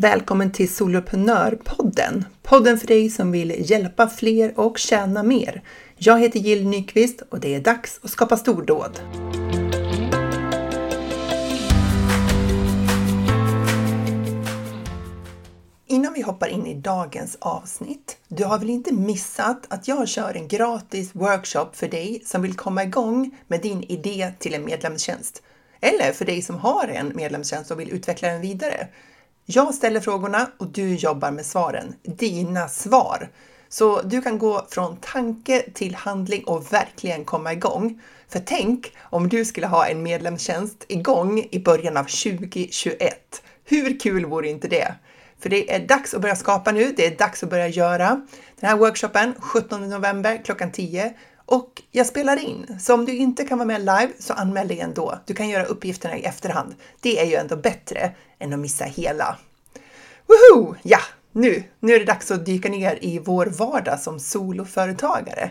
Välkommen till Soloprenörpodden! Podden för dig som vill hjälpa fler och tjäna mer. Jag heter Jill Nyqvist och det är dags att skapa stordåd. Innan vi hoppar in i dagens avsnitt. Du har väl inte missat att jag kör en gratis workshop för dig som vill komma igång med din idé till en medlemstjänst. Eller för dig som har en medlemstjänst och vill utveckla den vidare. Jag ställer frågorna och du jobbar med svaren. Dina svar. Så du kan gå från tanke till handling och verkligen komma igång. För tänk om du skulle ha en medlemstjänst igång i början av 2021. Hur kul vore inte det? För det är dags att börja skapa nu. Det är dags att börja göra. Den här workshopen 17 november klockan 10 och jag spelar in. Så om du inte kan vara med live så anmäl dig ändå. Du kan göra uppgifterna i efterhand. Det är ju ändå bättre än att missa hela. Woho! Ja, nu, nu är det dags att dyka ner i vår vardag som soloföretagare.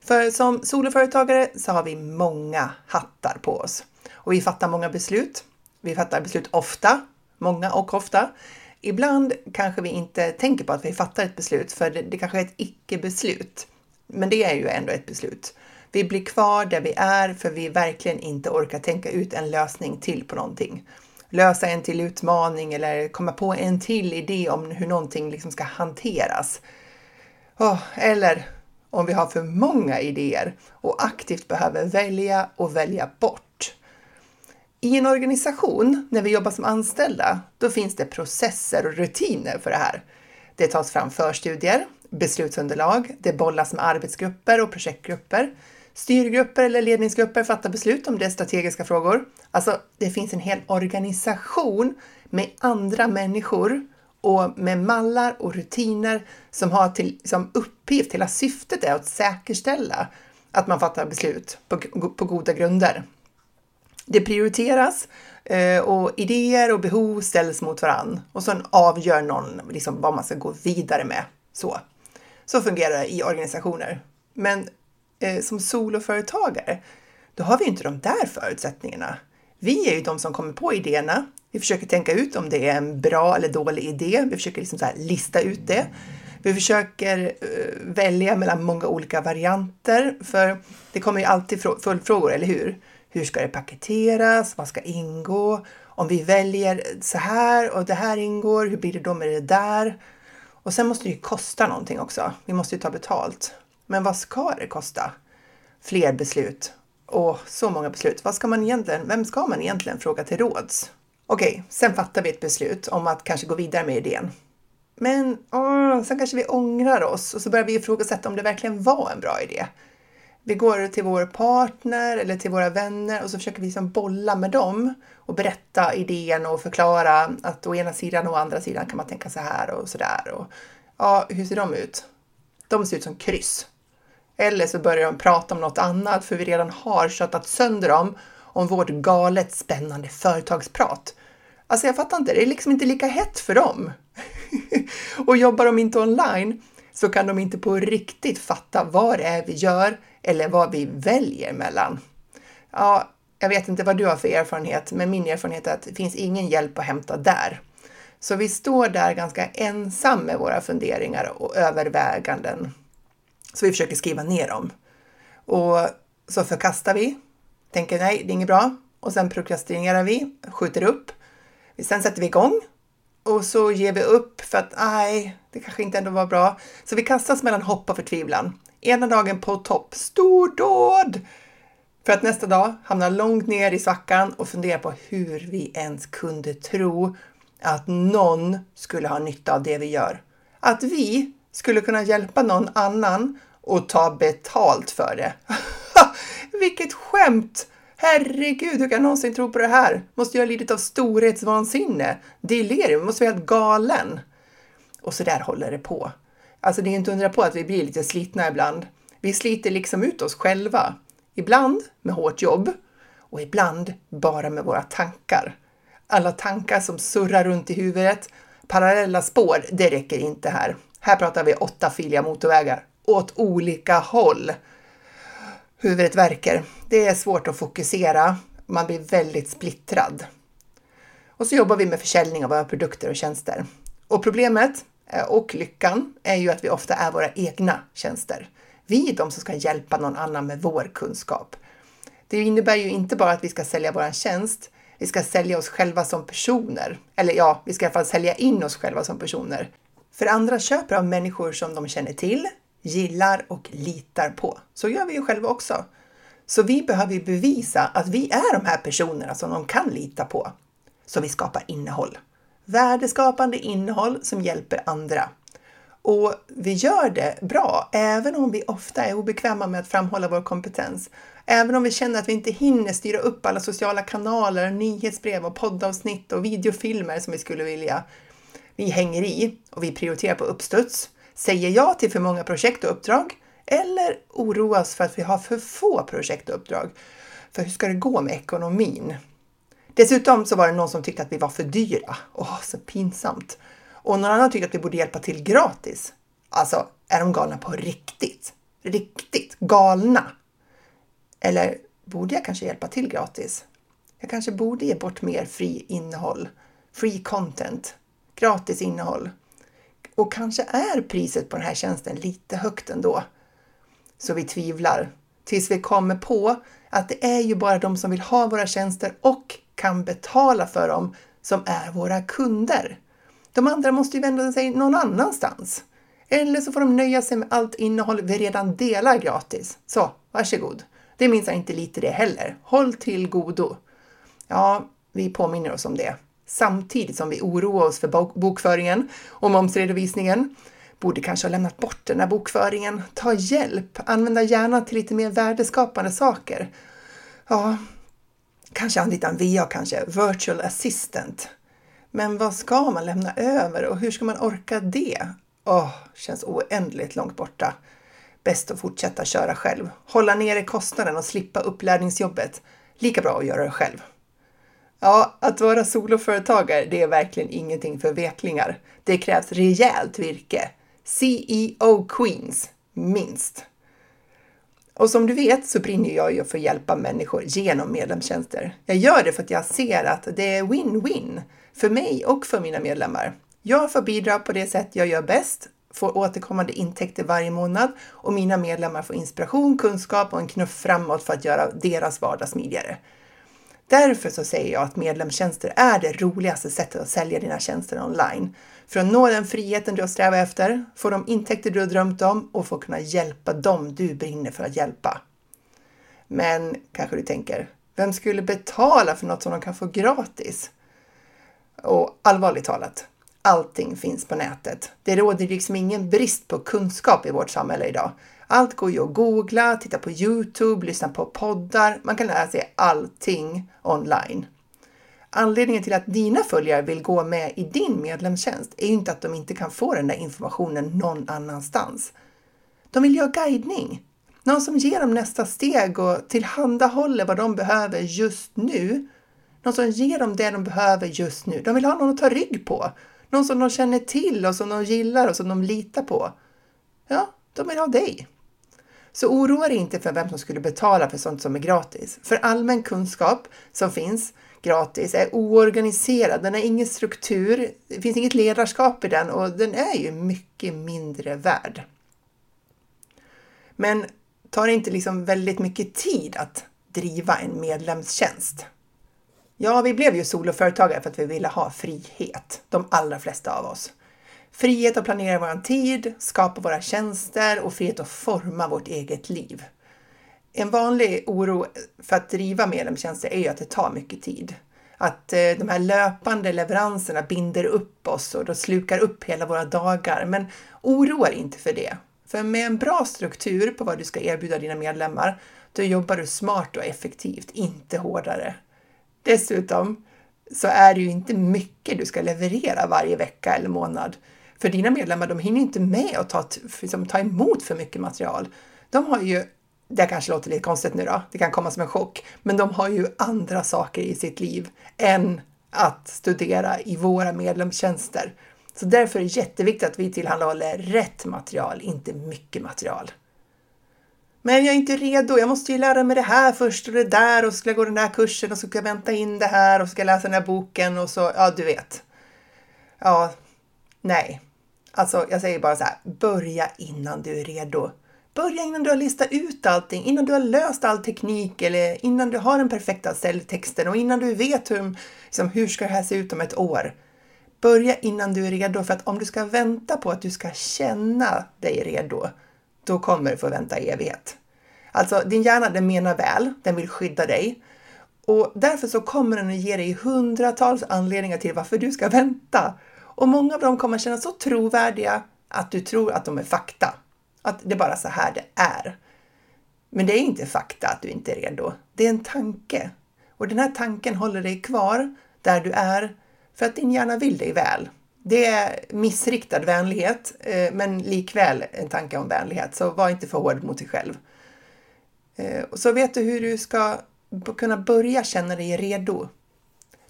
För som soloföretagare så har vi många hattar på oss och vi fattar många beslut. Vi fattar beslut ofta, många och ofta. Ibland kanske vi inte tänker på att vi fattar ett beslut för det, det kanske är ett icke-beslut. Men det är ju ändå ett beslut. Vi blir kvar där vi är för vi verkligen inte orkar tänka ut en lösning till på någonting. Lösa en till utmaning eller komma på en till idé om hur någonting liksom ska hanteras. Oh, eller om vi har för många idéer och aktivt behöver välja och välja bort. I en organisation, när vi jobbar som anställda, då finns det processer och rutiner för det här. Det tas fram förstudier, beslutsunderlag, det bollas med arbetsgrupper och projektgrupper. Styrgrupper eller ledningsgrupper fattar beslut om det strategiska frågor. Alltså, det finns en hel organisation med andra människor och med mallar och rutiner som har till, som uppgift, hela syftet är att säkerställa att man fattar beslut på, på goda grunder. Det prioriteras eh, och idéer och behov ställs mot varann och sen avgör någon liksom vad man ska gå vidare med. Så, så fungerar det i organisationer. Men eh, som soloföretagare, då har vi inte de där förutsättningarna. Vi är ju de som kommer på idéerna. Vi försöker tänka ut om det är en bra eller dålig idé. Vi försöker liksom så lista ut det. Vi försöker eh, välja mellan många olika varianter, för det kommer ju alltid följdfrågor, eller hur? Hur ska det paketeras? Vad ska ingå? Om vi väljer så här och det här ingår, hur blir det då med det där? Och sen måste det ju kosta någonting också. Vi måste ju ta betalt. Men vad ska det kosta? Fler beslut. Och så många beslut. Vad ska man egentligen, vem ska man egentligen fråga till råds? Okej, okay, sen fattar vi ett beslut om att kanske gå vidare med idén. Men åh, sen kanske vi ångrar oss och så börjar vi ifrågasätta om det verkligen var en bra idé. Vi går till vår partner eller till våra vänner och så försöker vi liksom bolla med dem och berätta idén och förklara att å ena sidan och å andra sidan kan man tänka så här och så där. Och, ja, hur ser de ut? De ser ut som kryss. Eller så börjar de prata om något annat för vi redan har köttat sönder dem om vårt galet spännande företagsprat. Alltså jag fattar inte, det är liksom inte lika hett för dem. och jobbar de inte online så kan de inte på riktigt fatta vad det är vi gör eller vad vi väljer mellan. Ja, jag vet inte vad du har för erfarenhet, men min erfarenhet är att det finns ingen hjälp att hämta där. Så vi står där ganska ensam med våra funderingar och överväganden. Så vi försöker skriva ner dem. Och så förkastar vi, tänker nej, det är inget bra. Och sen prokrastinerar vi, skjuter upp. Sen sätter vi igång och så ger vi upp för att nej, det kanske inte ändå var bra. Så vi kastas mellan hopp och förtvivlan. Ena dagen på topp, stordåd! För att nästa dag hamna långt ner i svackan och fundera på hur vi ens kunde tro att någon skulle ha nytta av det vi gör. Att vi skulle kunna hjälpa någon annan och ta betalt för det. Vilket skämt! Herregud, hur kan jag någonsin tro på det här? Måste jag ha lidit av storhetsvansinne? Delirium, måste vara helt galen. Och så där håller det på. Alltså det är inte undra på att vi blir lite slitna ibland. Vi sliter liksom ut oss själva. Ibland med hårt jobb och ibland bara med våra tankar. Alla tankar som surrar runt i huvudet. Parallella spår, det räcker inte här. Här pratar vi åttafiliga motorvägar åt olika håll. Huvudet verkar. Det är svårt att fokusera. Man blir väldigt splittrad. Och så jobbar vi med försäljning av våra produkter och tjänster. Och problemet Eh, och lyckan är ju att vi ofta är våra egna tjänster. Vi är de som ska hjälpa någon annan med vår kunskap. Det innebär ju inte bara att vi ska sälja vår tjänst, vi ska sälja oss själva som personer. Eller ja, vi ska i alla fall sälja in oss själva som personer. För andra köper av människor som de känner till, gillar och litar på. Så gör vi ju själva också. Så vi behöver bevisa att vi är de här personerna som de kan lita på. Så vi skapar innehåll. Värdeskapande innehåll som hjälper andra. Och vi gör det bra, även om vi ofta är obekväma med att framhålla vår kompetens. Även om vi känner att vi inte hinner styra upp alla sociala kanaler, nyhetsbrev och poddavsnitt och videofilmer som vi skulle vilja. Vi hänger i och vi prioriterar på uppstuds, säger ja till för många projekt och uppdrag eller oroas för att vi har för få projekt och uppdrag. För hur ska det gå med ekonomin? Dessutom så var det någon som tyckte att vi var för dyra. Åh, så pinsamt. Och någon annan tyckte att vi borde hjälpa till gratis. Alltså, är de galna på riktigt? Riktigt galna? Eller borde jag kanske hjälpa till gratis? Jag kanske borde ge bort mer fri innehåll, free content, gratis innehåll. Och kanske är priset på den här tjänsten lite högt ändå. Så vi tvivlar tills vi kommer på att det är ju bara de som vill ha våra tjänster och kan betala för dem som är våra kunder. De andra måste ju vända sig någon annanstans. Eller så får de nöja sig med allt innehåll vi redan delar gratis. Så, varsågod. Det är minsann inte lite det heller. Håll till godo. Ja, vi påminner oss om det. Samtidigt som vi oroar oss för bokföringen och momsredovisningen. Borde kanske ha lämnat bort den här bokföringen. Ta hjälp. Använda hjärnan till lite mer värdeskapande saker. Ja, kanske anlita en VA kanske. Virtual assistant. Men vad ska man lämna över och hur ska man orka det? Åh, oh, känns oändligt långt borta. Bäst att fortsätta köra själv. Hålla nere kostnaden och slippa upplärningsjobbet. Lika bra att göra det själv. Ja, att vara soloföretagare, det är verkligen ingenting för veklingar. Det krävs rejält virke. CEO Queens, minst. Och som du vet så brinner jag ju för att hjälpa människor genom medlemstjänster. Jag gör det för att jag ser att det är win-win för mig och för mina medlemmar. Jag får bidra på det sätt jag gör bäst, får återkommande intäkter varje månad och mina medlemmar får inspiration, kunskap och en knuff framåt för att göra deras vardag smidigare. Därför så säger jag att medlemstjänster är det roligaste sättet att sälja dina tjänster online. För att nå den friheten du har strävat efter, få de intäkter du har drömt om och få kunna hjälpa dem du brinner för att hjälpa. Men kanske du tänker, vem skulle betala för något som de kan få gratis? Och allvarligt talat, allting finns på nätet. Det råder liksom ingen brist på kunskap i vårt samhälle idag. Allt går ju att googla, titta på Youtube, lyssna på poddar. Man kan lära sig allting online. Anledningen till att dina följare vill gå med i din medlemstjänst är ju inte att de inte kan få den där informationen någon annanstans. De vill ju ha guidning. Någon som ger dem nästa steg och tillhandahåller vad de behöver just nu. Någon som ger dem det de behöver just nu. De vill ha någon att ta rygg på. Någon som de känner till och som de gillar och som de litar på. Ja, de vill ha dig. Så oroa dig inte för vem som skulle betala för sånt som är gratis. För allmän kunskap som finns gratis är oorganiserad, den har ingen struktur, det finns inget ledarskap i den och den är ju mycket mindre värd. Men tar det inte liksom väldigt mycket tid att driva en medlemstjänst? Ja, vi blev ju soloföretagare för att vi ville ha frihet, de allra flesta av oss. Frihet att planera vår tid, skapa våra tjänster och frihet att forma vårt eget liv. En vanlig oro för att driva medlemstjänster är ju att det tar mycket tid. Att eh, de här löpande leveranserna binder upp oss och då slukar upp hela våra dagar. Men oroa dig inte för det. För med en bra struktur på vad du ska erbjuda dina medlemmar, då jobbar du smart och effektivt, inte hårdare. Dessutom så är det ju inte mycket du ska leverera varje vecka eller månad. För dina medlemmar, de hinner inte med att ta, liksom, ta emot för mycket material. De har ju, det kanske låter lite konstigt nu då, det kan komma som en chock, men de har ju andra saker i sitt liv än att studera i våra medlemstjänster. Så därför är det jätteviktigt att vi tillhandahåller rätt material, inte mycket material. Men jag är inte redo, jag måste ju lära mig det här först och det där och så ska jag gå den här kursen och så ska jag vänta in det här och så ska jag läsa den här boken och så, ja du vet. Ja, nej. Alltså jag säger bara så här, börja innan du är redo. Börja innan du har listat ut allting, innan du har löst all teknik eller innan du har den perfekta säljtexten och innan du vet hur, liksom, hur ska det här se ut om ett år. Börja innan du är redo för att om du ska vänta på att du ska känna dig redo, då kommer du få vänta i evighet. Alltså din hjärna den menar väl, den vill skydda dig och därför så kommer den att ge dig hundratals anledningar till varför du ska vänta. Och många av dem kommer kännas så trovärdiga att du tror att de är fakta. Att det är bara så här det är. Men det är inte fakta att du inte är redo. Det är en tanke. Och den här tanken håller dig kvar där du är för att din hjärna vill dig väl. Det är missriktad vänlighet, eh, men likväl en tanke om vänlighet. Så var inte för hård mot dig själv. Eh, så vet du hur du ska kunna börja känna dig redo?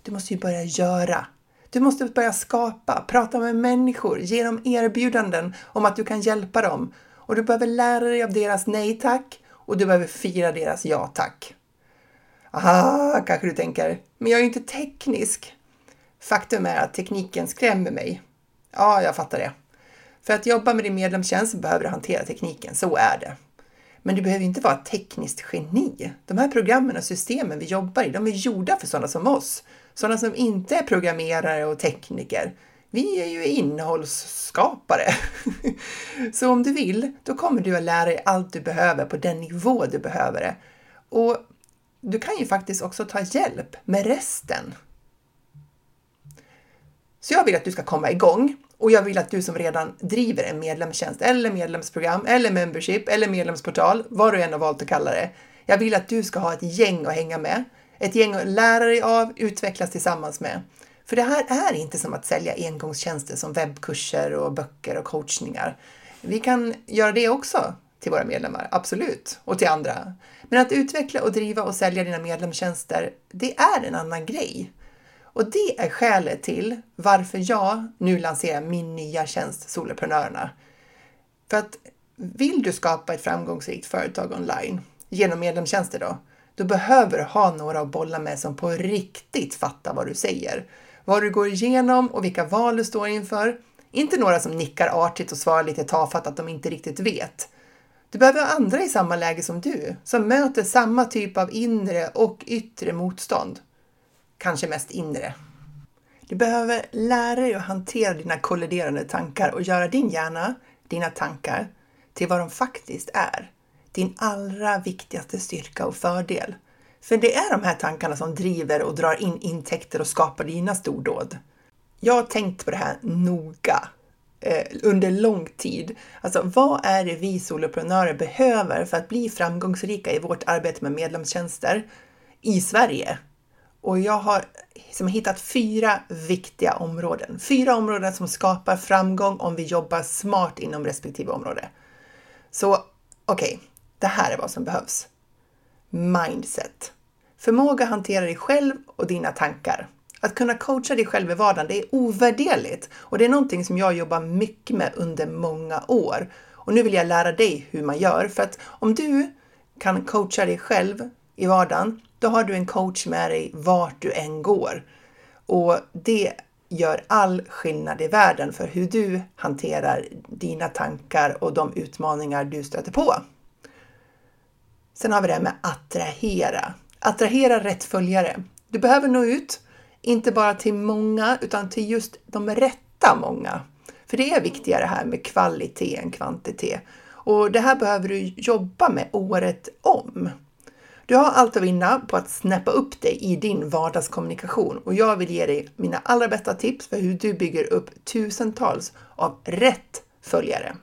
Du måste ju börja göra. Du måste börja skapa, prata med människor, ge dem erbjudanden om att du kan hjälpa dem. Och du behöver lära dig av deras nej tack och du behöver fira deras ja tack. Aha, kanske du tänker, men jag är ju inte teknisk. Faktum är att tekniken skrämmer mig. Ja, jag fattar det. För att jobba med din medlemstjänst behöver du hantera tekniken, så är det. Men du behöver inte vara ett tekniskt geni. De här programmen och systemen vi jobbar i, de är gjorda för sådana som oss. Sådana som inte är programmerare och tekniker. Vi är ju innehållsskapare. Så om du vill, då kommer du att lära dig allt du behöver på den nivå du behöver det. Och du kan ju faktiskt också ta hjälp med resten. Så jag vill att du ska komma igång och jag vill att du som redan driver en medlemstjänst eller medlemsprogram eller membership eller medlemsportal, vad du än har valt att kalla det. Jag vill att du ska ha ett gäng att hänga med, ett gäng att lära dig av, utvecklas tillsammans med. För det här är inte som att sälja engångstjänster som webbkurser och böcker och coachningar. Vi kan göra det också till våra medlemmar, absolut, och till andra. Men att utveckla och driva och sälja dina medlemstjänster, det är en annan grej. Och det är skälet till varför jag nu lanserar min nya tjänst Soloprenörerna. För att vill du skapa ett framgångsrikt företag online genom medlemstjänster då, då behöver du ha några att bolla med som på riktigt fattar vad du säger. Vad du går igenom och vilka val du står inför. Inte några som nickar artigt och svarar lite tafatt att de inte riktigt vet. Du behöver andra i samma läge som du, som möter samma typ av inre och yttre motstånd kanske mest inre. Du behöver lära dig att hantera dina kolliderande tankar och göra din hjärna, dina tankar, till vad de faktiskt är. Din allra viktigaste styrka och fördel. För det är de här tankarna som driver och drar in intäkter och skapar dina stordåd. Jag har tänkt på det här noga eh, under lång tid. Alltså, vad är det vi soloprenörer behöver för att bli framgångsrika i vårt arbete med medlemstjänster i Sverige? Och jag har liksom hittat fyra viktiga områden. Fyra områden som skapar framgång om vi jobbar smart inom respektive område. Så okej, okay, det här är vad som behövs. Mindset. Förmåga att hantera dig själv och dina tankar. Att kunna coacha dig själv i vardagen, det är ovärderligt och det är någonting som jag jobbar mycket med under många år. Och nu vill jag lära dig hur man gör för att om du kan coacha dig själv i vardagen, då har du en coach med dig vart du än går. Och det gör all skillnad i världen för hur du hanterar dina tankar och de utmaningar du stöter på. Sen har vi det här med attrahera. Attrahera rätt följare. Du behöver nå ut, inte bara till många, utan till just de rätta många. För det är viktigare här med kvalitet än kvantitet. Och det här behöver du jobba med året om. Du har allt att vinna på att snäppa upp dig i din vardagskommunikation och jag vill ge dig mina allra bästa tips för hur du bygger upp tusentals av rätt följare.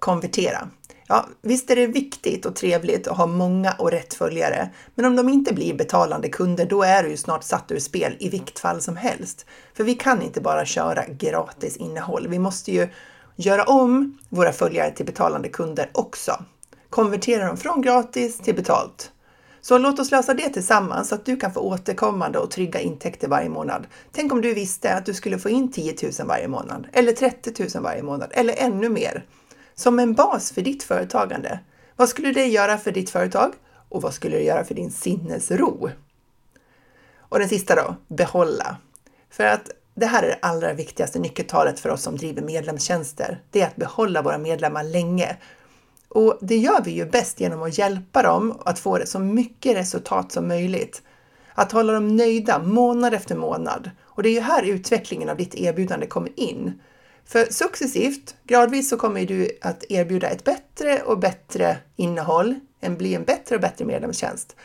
Konvertera. Ja, visst är det viktigt och trevligt att ha många och rätt följare, men om de inte blir betalande kunder, då är du ju snart satt ur spel i vilket fall som helst. För vi kan inte bara köra gratis innehåll. Vi måste ju göra om våra följare till betalande kunder också. Konvertera dem från gratis till betalt. Så låt oss lösa det tillsammans så att du kan få återkommande och trygga intäkter varje månad. Tänk om du visste att du skulle få in 10 000 varje månad eller 30 000 varje månad eller ännu mer som en bas för ditt företagande. Vad skulle det göra för ditt företag och vad skulle det göra för din sinnesro? Och den sista då, behålla. För att det här är det allra viktigaste nyckeltalet för oss som driver medlemstjänster. Det är att behålla våra medlemmar länge. Och det gör vi ju bäst genom att hjälpa dem att få så mycket resultat som möjligt. Att hålla dem nöjda månad efter månad. Och det är ju här utvecklingen av ditt erbjudande kommer in. För successivt, gradvis så kommer du att erbjuda ett bättre och bättre innehåll, en, bli en bättre och bättre medlemstjänst.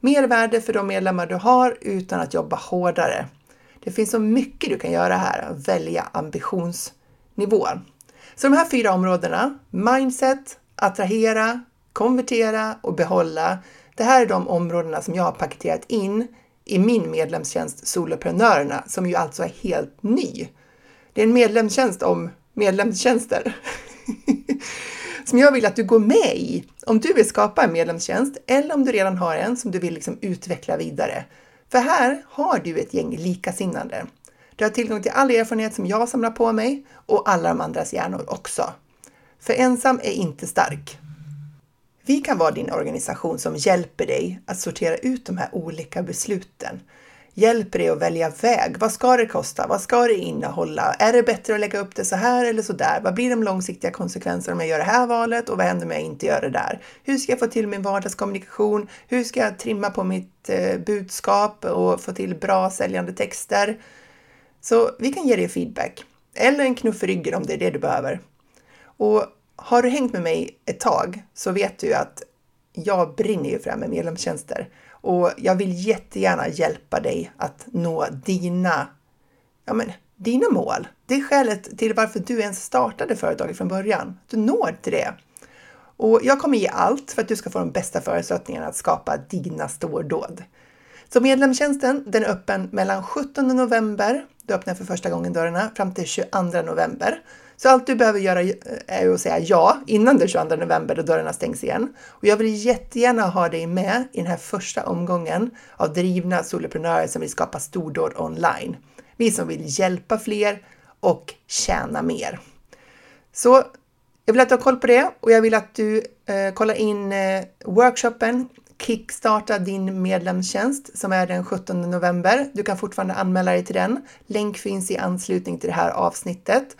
Mer värde för de medlemmar du har utan att jobba hårdare. Det finns så mycket du kan göra här, att välja ambitionsnivå. Så de här fyra områdena, mindset, attrahera, konvertera och behålla. Det här är de områdena som jag har paketerat in i min medlemstjänst Soloprenörerna, som ju alltså är helt ny. Det är en medlemstjänst om medlemstjänster. som jag vill att du går med i om du vill skapa en medlemstjänst eller om du redan har en som du vill liksom utveckla vidare. För här har du ett gäng likasinnande. Du har tillgång till all erfarenhet som jag samlar på mig och alla de andras hjärnor också. För ensam är inte stark. Vi kan vara din organisation som hjälper dig att sortera ut de här olika besluten. Hjälper dig att välja väg. Vad ska det kosta? Vad ska det innehålla? Är det bättre att lägga upp det så här eller så där? Vad blir de långsiktiga konsekvenserna om jag gör det här valet och vad händer om jag inte gör det där? Hur ska jag få till min vardagskommunikation? Hur ska jag trimma på mitt eh, budskap och få till bra säljande texter? Så vi kan ge dig feedback eller en knuff i ryggen om det är det du behöver. Och har du hängt med mig ett tag så vet du att jag brinner ju för det här med medlemstjänster och jag vill jättegärna hjälpa dig att nå dina, ja men, dina mål. Det är skälet till varför du ens startade företaget från början. Du når till det. Och jag kommer ge allt för att du ska få de bästa förutsättningarna att skapa dina stordåd. Så medlemstjänsten den är öppen mellan 17 november, du öppnar för första gången dörrarna, fram till 22 november. Så allt du behöver göra eh, är att säga ja innan den 22 november då dörrarna stängs igen. Och jag vill jättegärna ha dig med i den här första omgången av drivna soloprenörer som vill skapa stordåd online. Vi som vill hjälpa fler och tjäna mer. Så jag vill att du har koll på det och jag vill att du eh, kollar in eh, workshopen Kickstarta din medlemstjänst som är den 17 november. Du kan fortfarande anmäla dig till den. Länk finns i anslutning till det här avsnittet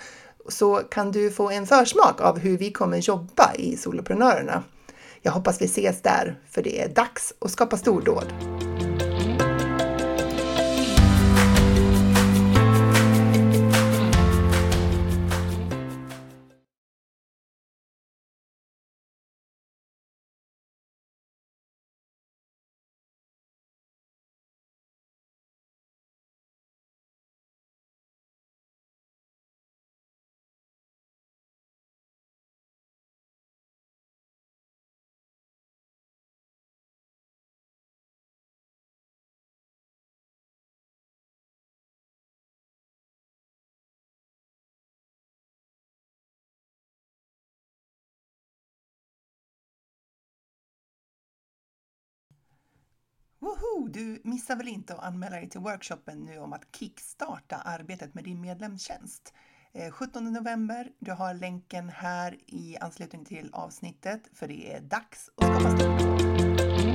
så kan du få en försmak av hur vi kommer jobba i Soloprenörerna. Jag hoppas vi ses där, för det är dags att skapa stordåd. Woho! Du missar väl inte att anmäla dig till workshopen nu om att kickstarta arbetet med din medlemstjänst. Eh, 17 november, du har länken här i anslutning till avsnittet för det är dags att skapa stort.